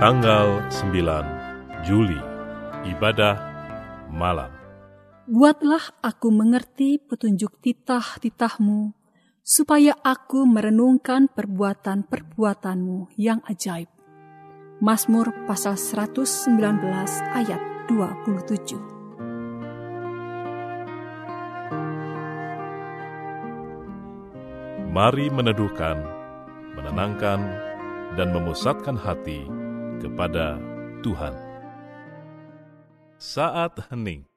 Tanggal 9 Juli Ibadah Malam Buatlah aku mengerti petunjuk titah-titahmu, supaya aku merenungkan perbuatan-perbuatanmu yang ajaib. Mazmur pasal 119 ayat 27 Mari meneduhkan, menenangkan, dan memusatkan hati kepada Tuhan. Saat hening.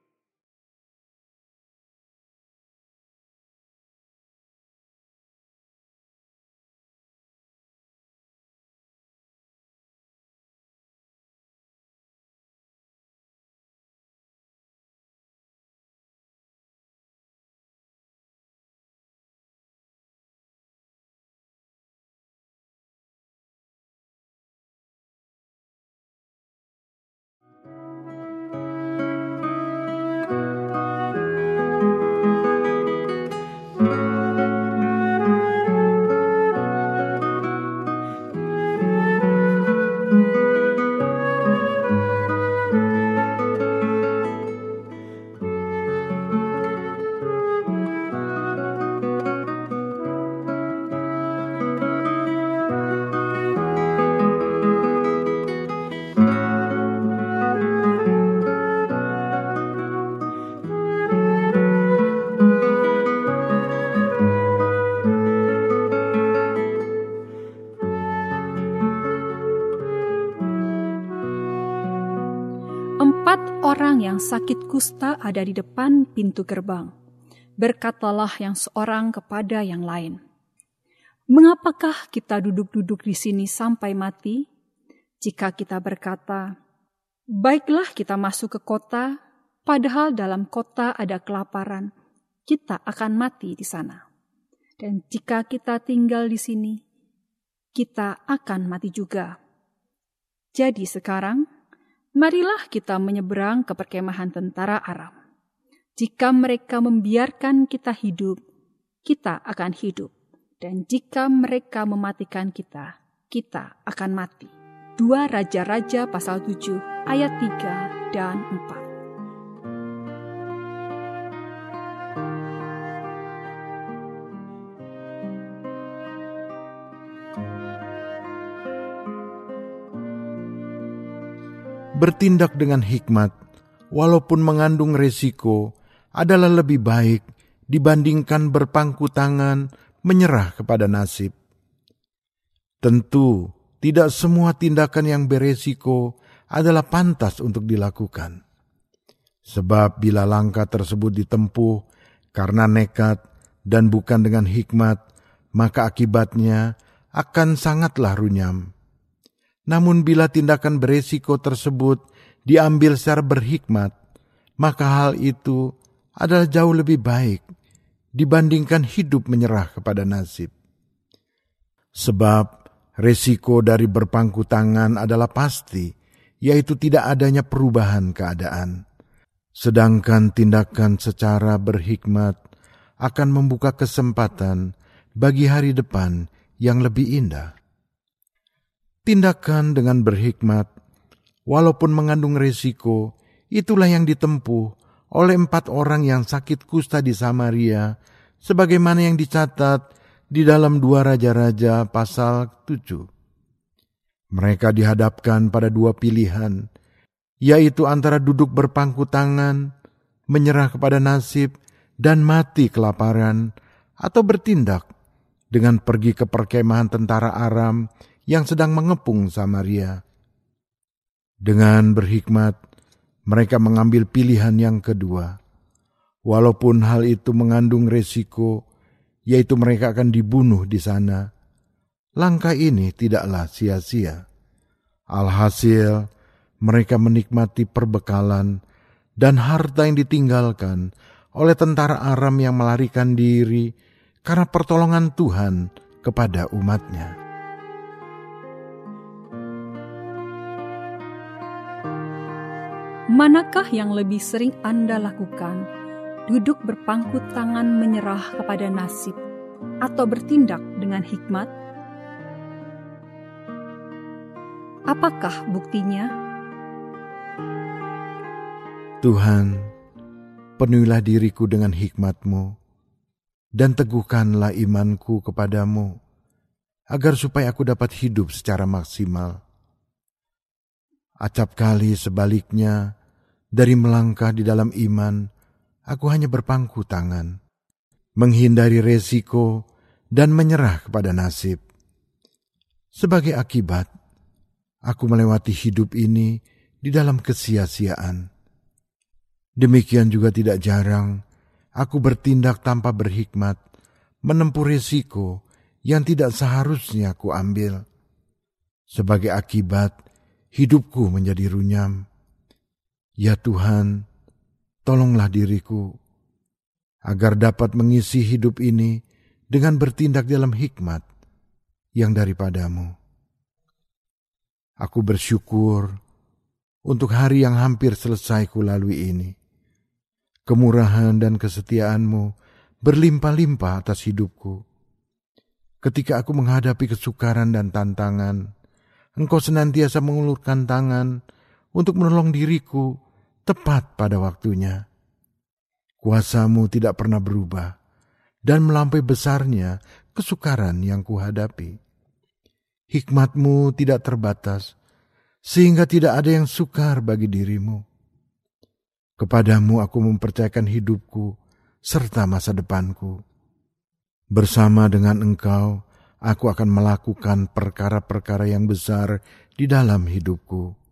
Empat orang yang sakit kusta ada di depan pintu gerbang. Berkatalah yang seorang kepada yang lain, "Mengapakah kita duduk-duduk di sini sampai mati? Jika kita berkata, 'Baiklah, kita masuk ke kota,' padahal dalam kota ada kelaparan, kita akan mati di sana. Dan jika kita tinggal di sini, kita akan mati juga. Jadi sekarang, marilah kita menyeberang ke perkemahan tentara Aram. Jika mereka membiarkan kita hidup, kita akan hidup. Dan jika mereka mematikan kita, kita akan mati. Dua Raja-Raja pasal 7 ayat 3 dan 4. Bertindak dengan hikmat, walaupun mengandung resiko, adalah lebih baik dibandingkan berpangku tangan menyerah kepada nasib. Tentu, tidak semua tindakan yang beresiko adalah pantas untuk dilakukan. Sebab bila langkah tersebut ditempuh karena nekat dan bukan dengan hikmat, maka akibatnya akan sangatlah runyam. Namun bila tindakan beresiko tersebut diambil secara berhikmat, maka hal itu adalah jauh lebih baik dibandingkan hidup menyerah kepada nasib. Sebab resiko dari berpangku tangan adalah pasti, yaitu tidak adanya perubahan keadaan. Sedangkan tindakan secara berhikmat akan membuka kesempatan bagi hari depan yang lebih indah. Tindakan dengan berhikmat, walaupun mengandung resiko, itulah yang ditempuh oleh empat orang yang sakit kusta di Samaria, sebagaimana yang dicatat di dalam dua raja-raja pasal 7. Mereka dihadapkan pada dua pilihan, yaitu antara duduk berpangku tangan, menyerah kepada nasib, dan mati kelaparan, atau bertindak dengan pergi ke perkemahan tentara Aram yang sedang mengepung Samaria. Dengan berhikmat, mereka mengambil pilihan yang kedua. Walaupun hal itu mengandung resiko, yaitu mereka akan dibunuh di sana, langkah ini tidaklah sia-sia. Alhasil, mereka menikmati perbekalan dan harta yang ditinggalkan oleh tentara Aram yang melarikan diri karena pertolongan Tuhan kepada umatnya. Manakah yang lebih sering Anda lakukan? Duduk berpangku tangan menyerah kepada nasib atau bertindak dengan hikmat? Apakah buktinya? Tuhan, penuhilah diriku dengan hikmat-Mu, dan teguhkanlah imanku kepadamu, agar supaya aku dapat hidup secara maksimal. Acap kali sebaliknya, dari melangkah di dalam iman, aku hanya berpangku tangan, menghindari resiko, dan menyerah kepada nasib. Sebagai akibat, aku melewati hidup ini di dalam kesia-siaan. Demikian juga tidak jarang aku bertindak tanpa berhikmat, menempuh resiko yang tidak seharusnya aku ambil. Sebagai akibat, hidupku menjadi runyam. Ya Tuhan, tolonglah diriku agar dapat mengisi hidup ini dengan bertindak dalam hikmat yang daripadamu. Aku bersyukur untuk hari yang hampir selesai kulalui ini. Kemurahan dan kesetiaanmu berlimpah-limpah atas hidupku. Ketika aku menghadapi kesukaran dan tantangan, engkau senantiasa mengulurkan tangan untuk menolong diriku tepat pada waktunya. Kuasamu tidak pernah berubah, dan melampaui besarnya kesukaran yang kuhadapi. Hikmatmu tidak terbatas, sehingga tidak ada yang sukar bagi dirimu. Kepadamu aku mempercayakan hidupku serta masa depanku. Bersama dengan engkau, aku akan melakukan perkara-perkara yang besar di dalam hidupku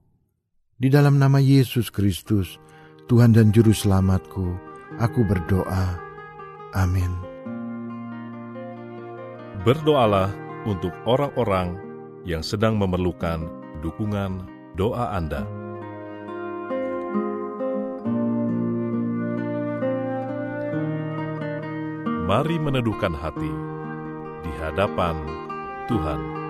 di dalam nama Yesus Kristus, Tuhan dan Juru Selamatku, aku berdoa. Amin. Berdoalah untuk orang-orang yang sedang memerlukan dukungan doa Anda. Mari meneduhkan hati di hadapan Tuhan.